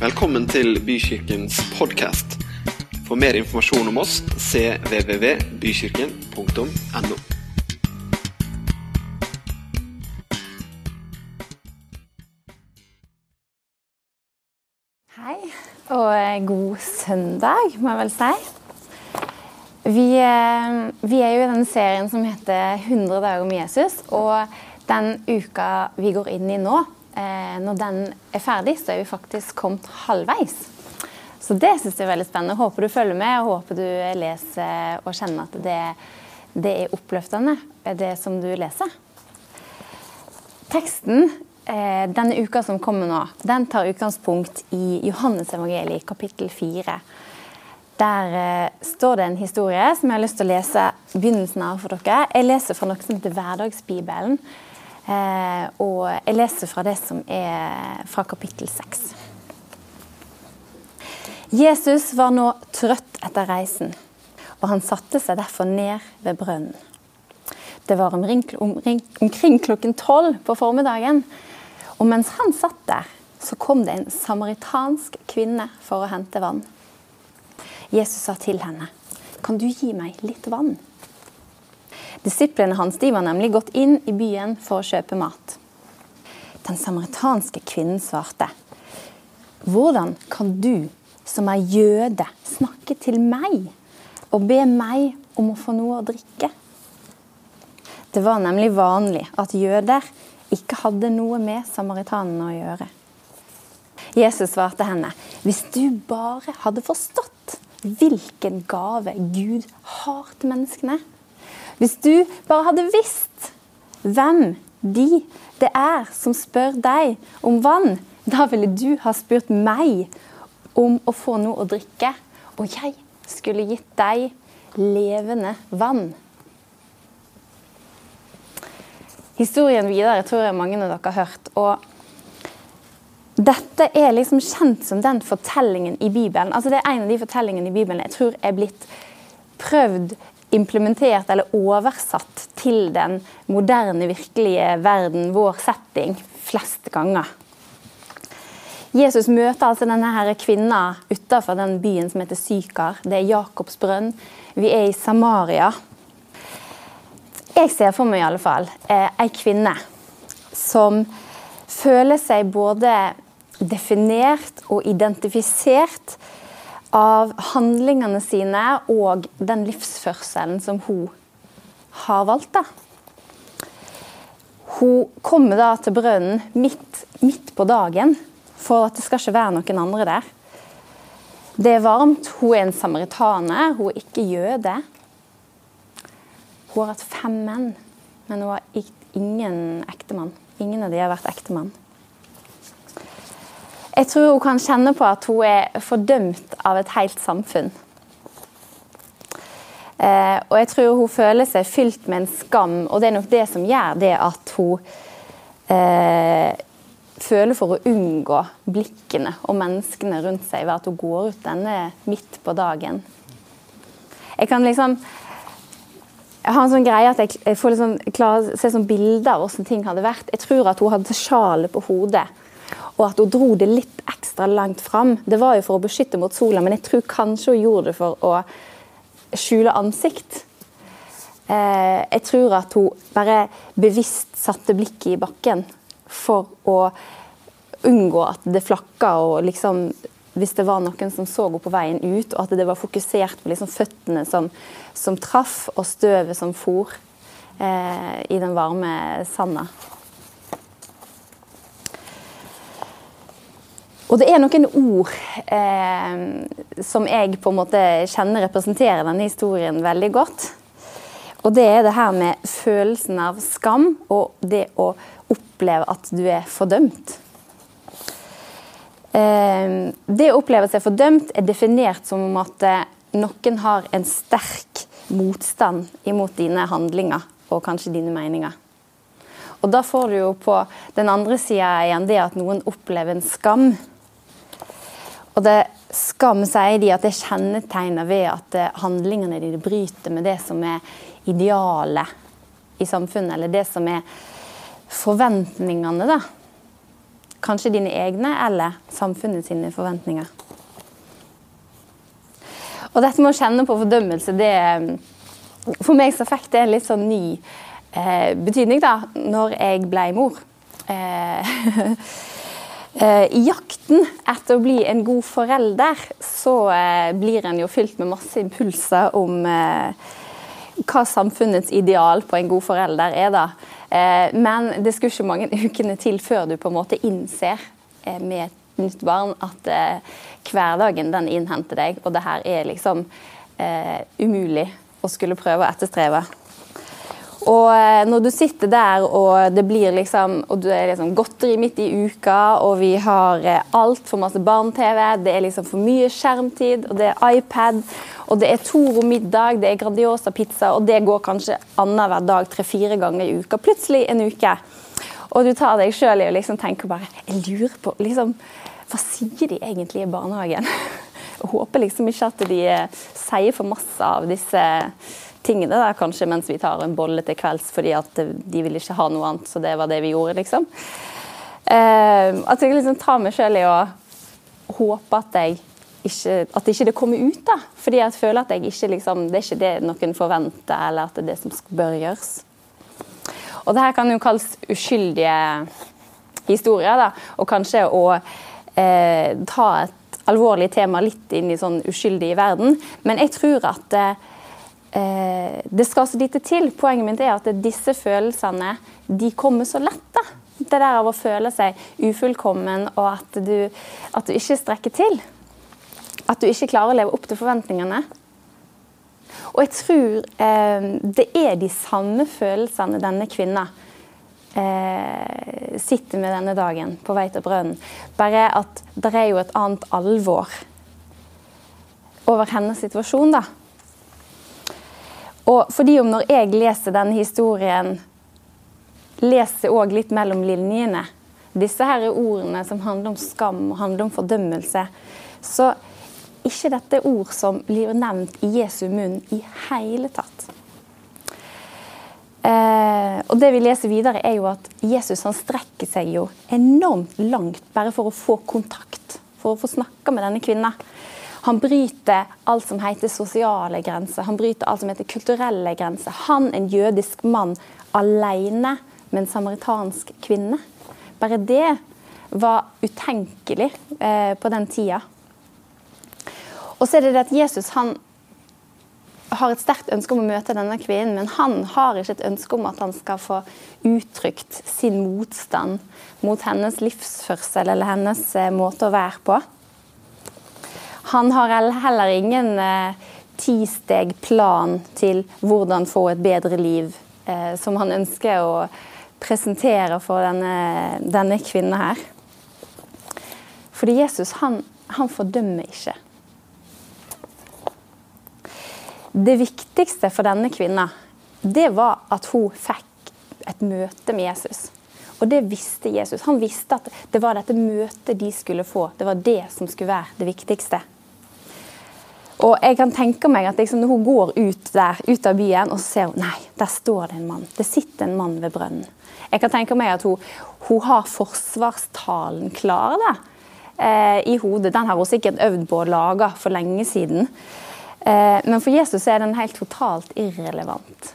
Velkommen til Bykirkens podkast. For mer informasjon om oss cvvvbykirken.no. Hei, og eh, god søndag, må jeg vel si. Vi, eh, vi er jo i den serien som heter 100 dager med Jesus. Og den uka vi går inn i nå, når den er ferdig, så er vi faktisk kommet halvveis. Så det syns jeg er veldig spennende. Håper du følger med, og håper du leser og kjenner at det, det er oppløftende, det som du leser. Teksten eh, denne uka som kommer nå, den tar utgangspunkt i Johannes evangeliet, kapittel 4. Der eh, står det en historie som jeg har lyst til å lese begynnelsen av for dere. Jeg leser fra noe som heter Hverdagsbibelen. Eh, og jeg leser fra det som er fra kapittel 6. Jesus var nå trøtt etter reisen, og han satte seg derfor ned ved brønnen. Det var omring, omring, omkring klokken tolv på formiddagen. Og mens han satt der, så kom det en samaritansk kvinne for å hente vann. Jesus sa til henne, 'Kan du gi meg litt vann?' Disiplene hans de var nemlig gått inn i byen for å kjøpe mat. Den samaritanske kvinnen svarte, 'Hvordan kan du, som er jøde, snakke til meg og be meg om å få noe å drikke?' Det var nemlig vanlig at jøder ikke hadde noe med samaritanene å gjøre. Jesus svarte henne, hvis du bare hadde forstått hvilken gave Gud har til menneskene, hvis du bare hadde visst hvem de det er som spør deg om vann, da ville du ha spurt meg om å få noe å drikke, og jeg skulle gitt deg levende vann. Historien videre tror jeg mange av dere har hørt. og dette er liksom kjent som den fortellingen i Bibelen. Altså Det er en av de fortellingene i Bibelen jeg tror er blitt prøvd implementert eller oversatt til den moderne, virkelige verden, vår setting, flest ganger. Jesus møter altså denne her kvinna utafor den byen som heter Sykar. Det er Jakobs brønn. Vi er i Samaria. Jeg ser for meg i alle fall eh, ei kvinne som føler seg både definert og identifisert av handlingene sine og den livsførselen som hun har valgt. da. Hun kommer da til brønnen midt, midt, på dagen, for at det skal ikke være noen andre der. Det er varmt. Hun er en samaritaner, hun er ikke jøde. Hun har hatt fem menn, men hun har ingen ektemann. Ingen av de har vært ektemann. Jeg tror hun kan kjenne på at hun er fordømt av et helt samfunn. Eh, og jeg tror hun føler seg fylt med en skam, og det er nok det som gjør det at hun eh, føler for å unngå blikkene og menneskene rundt seg ved at hun går ut denne midt på dagen. Jeg kan liksom jeg har en sånn greie at jeg, får liksom, klar, se sånn bilder av hvordan ting hadde vært. Jeg tror at hun hadde sjalet på hodet og at hun dro det litt ekstra langt fram. Det var jo for å beskytte mot sola, men jeg tror kanskje hun gjorde det for å skjule ansikt. Eh, jeg tror at hun bare bevisst satte blikket i bakken for å unngå at det flakka, og liksom hvis det var noen som så henne på veien ut, og at det var fokusert på liksom føttene som, som traff, og støvet som for eh, i den varme sanda. Og det er noen ord eh, som jeg på en måte kjenner representerer denne historien veldig godt. Og det er det her med følelsen av skam og det å oppleve at du er fordømt. Eh, det å oppleve seg fordømt er definert som at eh, noen har en sterk motstand imot dine handlinger og kanskje dine meninger. Og da får du jo på den andre sida igjen det at noen opplever en skam. Og det skam sier de at det er kjennetegner ved at eh, handlingene dine bryter med det som er idealet i samfunnet, eller det som er forventningene da, kanskje dine egne eller samfunnet sine forventninger. Og dette med å kjenne på fordømmelse, det For meg så fikk det en litt sånn ny eh, betydning da når jeg ble mor. Eh, eh, I jakten etter å bli en god forelder, så eh, blir en jo fylt med masse impulser om eh, hva samfunnets ideal på en god forelder er, da. Eh, men det skulle ikke mange ukene til før du på en måte innser med et nytt barn at hverdagen den innhenter deg, og det her er liksom umulig å skulle prøve å etterstrebe. Og eh, når du sitter der og det blir liksom Og du er liksom godteri midt i uka, og vi har eh, altfor masse barne-TV, det er liksom for mye skjermtid, og det er iPad, og det er Toro middag, det er Grandiosa-pizza, og det går kanskje annenhver dag tre-fire ganger i uka. Plutselig en uke. Og du tar deg sjøl i å liksom tenke bare Jeg lurer på liksom, Hva sier de egentlig i barnehagen? Jeg håper liksom ikke at de eh, sier for masse av disse tingene da, kanskje mens vi tar en bolle til kvelds fordi at de vil ikke ha noe annet, så det var det vi gjorde, liksom. Uh, at jeg liksom tar meg sjøl i å håpe at jeg ikke, at ikke det kommer ut. da, Fordi jeg føler at jeg ikke liksom, det er ikke det noen forventer, eller at det er det som bør gjøres. Og det her kan jo kalles uskyldige historier, da, og kanskje å eh, ta et alvorlig tema litt inn i sånn uskyldig verden. Men jeg tror at eh, det skal så lite til. Poenget mitt er at disse følelsene de kommer så lett. da. Det der av å føle seg ufullkommen og at du, at du ikke strekker til. At du ikke klarer å leve opp til forventningene. Og jeg tror eh, det er de samme følelsene denne kvinna eh, sitter med denne dagen på vei til brønnen. Bare at det er jo et annet alvor over hennes situasjon. da. Og fordi om når jeg leser denne historien, leser òg litt mellom linjene, disse her er ordene som handler om skam og handler om fordømmelse, så ikke dette ord som blir nevnt i Jesu munn i hele tatt. Eh, og det vi leser videre, er jo at Jesus han strekker seg jo enormt langt bare for å få kontakt, for å få snakke med denne kvinna. Han bryter alt som heter sosiale grenser, han bryter alt som heter kulturelle grenser. Han, en jødisk mann, alene med en samaritansk kvinne. Bare det var utenkelig eh, på den tida. Og så er det det at Jesus han har et sterkt ønske om å møte denne kvinnen, men han har ikke et ønske om at han skal få uttrykt sin motstand mot hennes livsførsel eller hennes eh, måte å være på. Han har heller ingen eh, ti-steg-plan til hvordan få et bedre liv, eh, som han ønsker å presentere for denne, denne kvinnen her. Fordi Jesus, han, han fordømmer ikke. Det viktigste for denne kvinnen, det var at hun fikk et møte med Jesus. Og det visste Jesus. Han visste at det var dette møtet de skulle få. Det var det som skulle være det viktigste. Og jeg kan tenke meg at liksom, når hun går ut der, ut av byen, og ser hun nei, der står det en mann. Det sitter en mann ved brønnen. Jeg kan tenke meg at hun, hun har forsvarstalen klar da, eh, i hodet. Den har hun sikkert øvd på å lage for lenge siden. Eh, men for Jesus er den helt totalt irrelevant.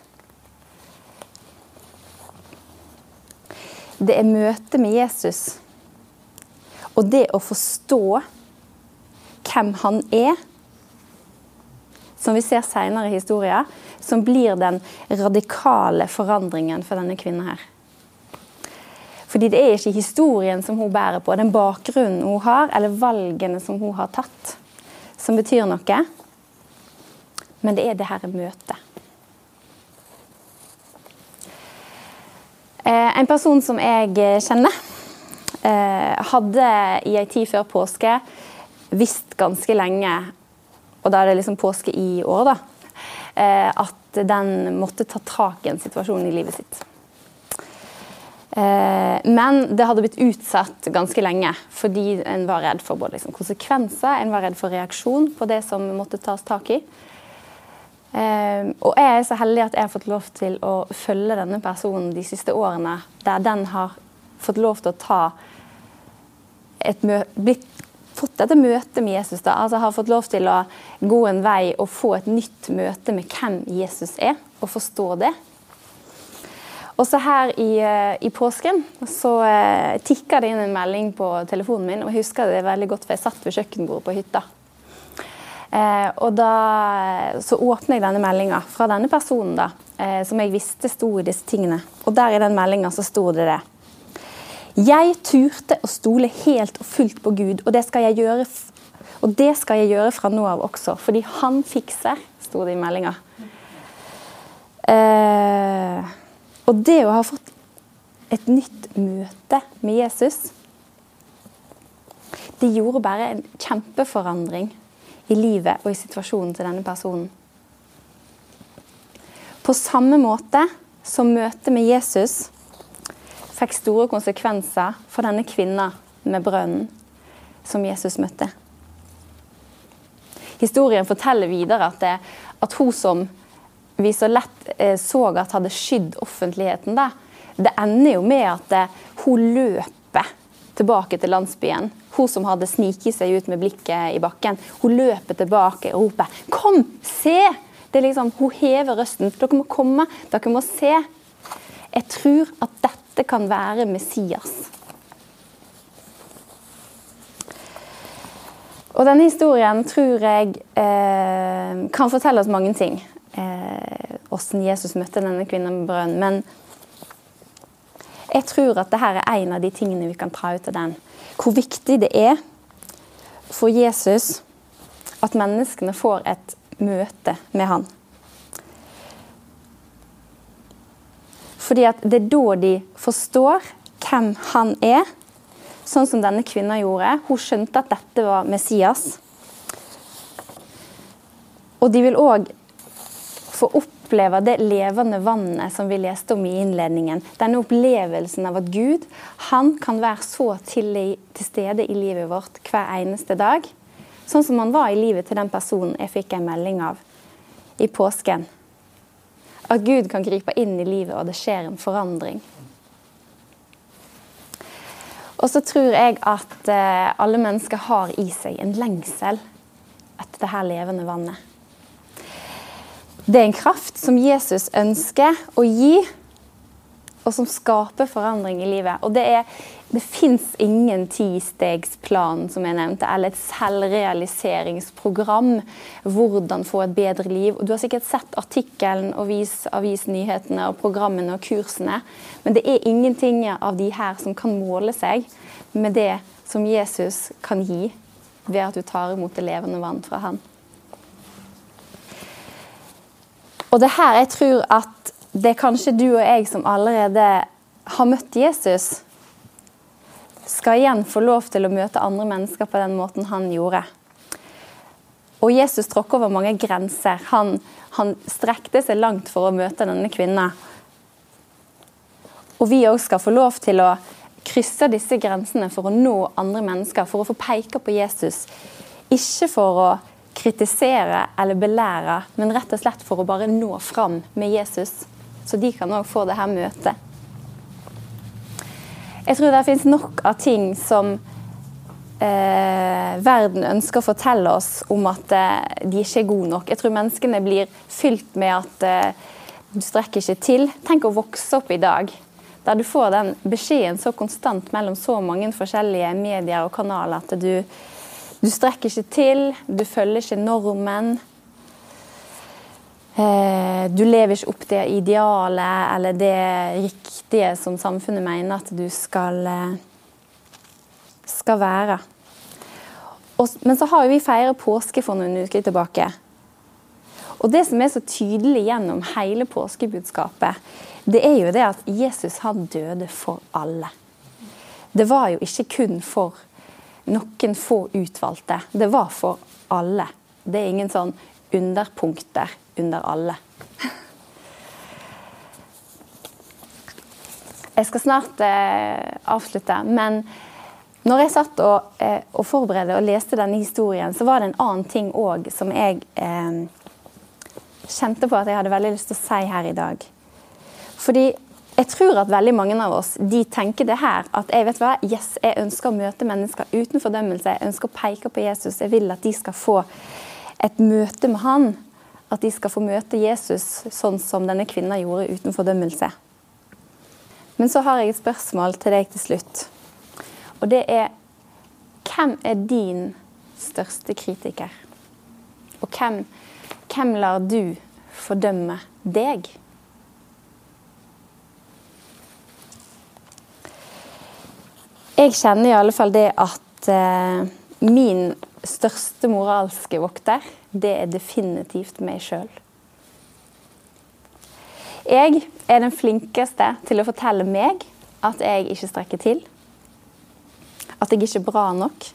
Det er møtet med Jesus og det å forstå hvem han er som vi ser senere i historien, som blir den radikale forandringen for denne kvinnen her. Fordi det er ikke historien som hun bærer på, den bakgrunnen hun har, eller valgene som hun har tatt, som betyr noe. Men det er det her møtet. Eh, en person som jeg kjenner, eh, hadde i ei tid før påske visst ganske lenge og da er det liksom påske i år, da, eh, at den måtte ta tak i en situasjon i livet sitt. Eh, men det hadde blitt utsatt ganske lenge fordi en var redd for både liksom konsekvenser, en var redd for reaksjon på det som måtte tas tak i. Eh, og jeg er så heldig at jeg har fått lov til å følge denne personen de siste årene, der den har fått lov til å ta et blitt, fått dette møtet med Jesus. da, altså Har fått lov til å gå en vei og få et nytt møte med hvem Jesus er, og forstå det. Og så her i, eh, i påsken så eh, tikka det inn en melding på telefonen min. og Jeg husker det veldig godt, for jeg satt ved kjøkkenbordet på hytta. Eh, og da så åpner jeg denne meldinga fra denne personen, da, eh, som jeg visste sto i disse tingene. Og der i den meldinga så sto det det. Jeg turte å stole helt og fullt på Gud, og det skal jeg gjøre, det skal jeg gjøre fra nå av også, fordi han fikser, sto det i meldinga. Eh, og det å ha fått et nytt møte med Jesus, det gjorde bare en kjempeforandring i livet og i situasjonen til denne personen. På samme måte som møtet med Jesus fikk store konsekvenser for denne kvinna med brønnen som Jesus møtte. Historien forteller videre at, det, at hun som vi så lett eh, så at hadde skydd offentligheten, da, det ender jo med at eh, hun løper tilbake til landsbyen. Hun som hadde sniket seg ut med blikket i bakken. Hun løper tilbake og roper 'Kom, se!' Det er liksom, Hun hever røsten. Dere må komme, dere må se. Jeg tror at dette kan være Messias. Og denne historien tror jeg eh, kan fortelle oss mange ting åssen eh, Jesus møtte denne kvinnen med brønnen. Men jeg tror at dette er en av de tingene vi kan ta ut av den. Hvor viktig det er for Jesus at menneskene får et møte med han. Fordi at det er da de forstår hvem han er, sånn som denne kvinna gjorde. Hun skjønte at dette var Messias. Og de vil òg få oppleve det levende vannet som vi leste om i innledningen. Denne opplevelsen av at Gud han kan være så til, til stede i livet vårt hver eneste dag. Sånn som han var i livet til den personen jeg fikk en melding av i påsken. At Gud kan gripe inn i livet, og det skjer en forandring. Og så tror jeg at eh, alle mennesker har i seg en lengsel etter det her levende vannet. Det er en kraft som Jesus ønsker å gi, og som skaper forandring i livet. Og det, er, det fins ingen tistegsplan, som jeg nevnte, eller et selvrealiseringsprogram. Hvordan få et bedre liv. Du har sikkert sett artikkelen og vis, avisnyhetene og programmene og kursene. Men det er ingenting av de her som kan måle seg med det som Jesus kan gi ved at du tar imot det levende vann fra han. Og det her jeg tror at det er kanskje du og jeg som allerede har møtt Jesus, skal igjen få lov til å møte andre mennesker på den måten han gjorde. Og Jesus tråkket over mange grenser. Han, han strekte seg langt for å møte denne kvinnen. Og vi òg skal få lov til å krysse disse grensene for å nå andre mennesker, for å få peke på Jesus. Ikke for å kritisere eller belære, men rett og slett for å bare nå fram med Jesus. Så de kan òg få det her møtet. Jeg tror det finnes nok av ting som eh, verden ønsker å fortelle oss om at eh, de ikke er gode nok. Jeg tror menneskene blir fylt med at eh, du strekker ikke til. Tenk å vokse opp i dag der du får den beskjeden så konstant mellom så mange forskjellige medier og kanaler at du du strekker ikke til, du følger ikke normen. Eh, du lever ikke opp det idealet eller det riktige som samfunnet mener at du skal, eh, skal være. men så har vi feiret påske for noen uker tilbake. Og Det som er så tydelig gjennom hele påskebudskapet, det er jo det at Jesus han døde for alle. Det var jo ikke kun for noen få utvalgte. Det var for alle. Det er ingen sånn underpunkter under alle. Jeg skal snart eh, avslutte, men når jeg satt og, eh, og, forberedte og leste denne historien, så var det en annen ting òg som jeg eh, kjente på at jeg hadde veldig lyst til å si her i dag. Fordi jeg tror at veldig mange av oss de tenker det her. At jeg vet hva, yes, jeg ønsker å møte mennesker uten fordømmelse. Jeg ønsker å peke på Jesus. Jeg vil at de skal få et møte med han. At de skal få møte Jesus sånn som denne kvinna gjorde, uten fordømmelse. Men så har jeg et spørsmål til deg til slutt. Og det er Hvem er din største kritiker? Og hvem, hvem lar du fordømme deg? Jeg kjenner i alle fall det at eh, min største moralske vokter, det er definitivt meg sjøl. Jeg er den flinkeste til å fortelle meg at jeg ikke strekker til. At jeg ikke er bra nok.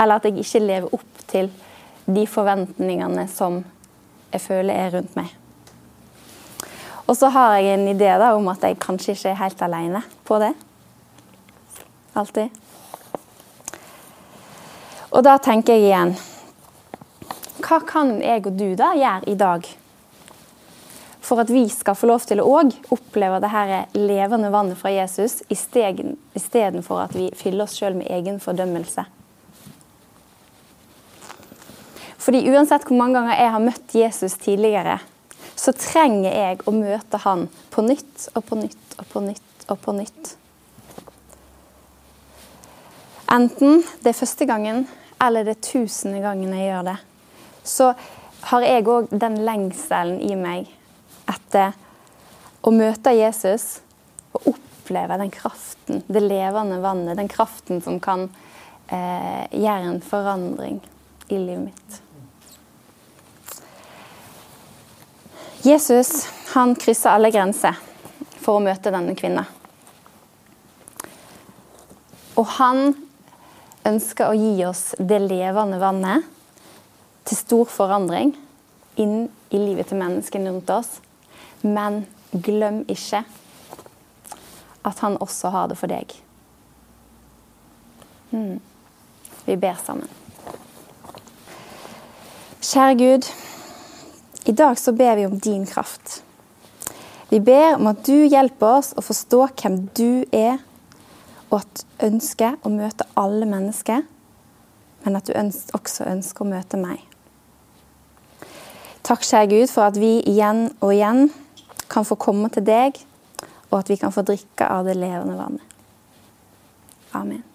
Eller at jeg ikke lever opp til de forventningene som jeg føler er rundt meg. Og så har jeg en idé da, om at jeg kanskje ikke er helt alene på det. Alltid. Og da tenker jeg igjen Hva kan jeg og du da gjøre i dag for at vi skal få lov til å oppleve det her levende vannet fra Jesus istedenfor at vi fyller oss sjøl med egen fordømmelse? Fordi uansett hvor mange ganger jeg har møtt Jesus tidligere, så trenger jeg å møte han på nytt og på nytt og på nytt og på nytt. Enten det er første gangen eller det er tusende gangen jeg gjør det, så har jeg òg den lengselen i meg etter å møte Jesus og oppleve den kraften, det levende vannet, den kraften som kan eh, gjøre en forandring i livet mitt. Jesus han krysser alle grenser for å møte denne kvinnen. Og han ønsker å gi oss det levende vannet til stor forandring inn i livet til menneskene rundt oss. Men glem ikke at han også har det for deg. Mm. Vi ber sammen. Kjære Gud, i dag så ber vi om din kraft. Vi ber om at du hjelper oss å forstå hvem du er og at du ønsker å møte alle mennesker, men at du også ønsker å møte meg. Takk, kjære Gud, for at vi igjen og igjen kan få komme til deg, og at vi kan få drikke av det levende vannet. Amen.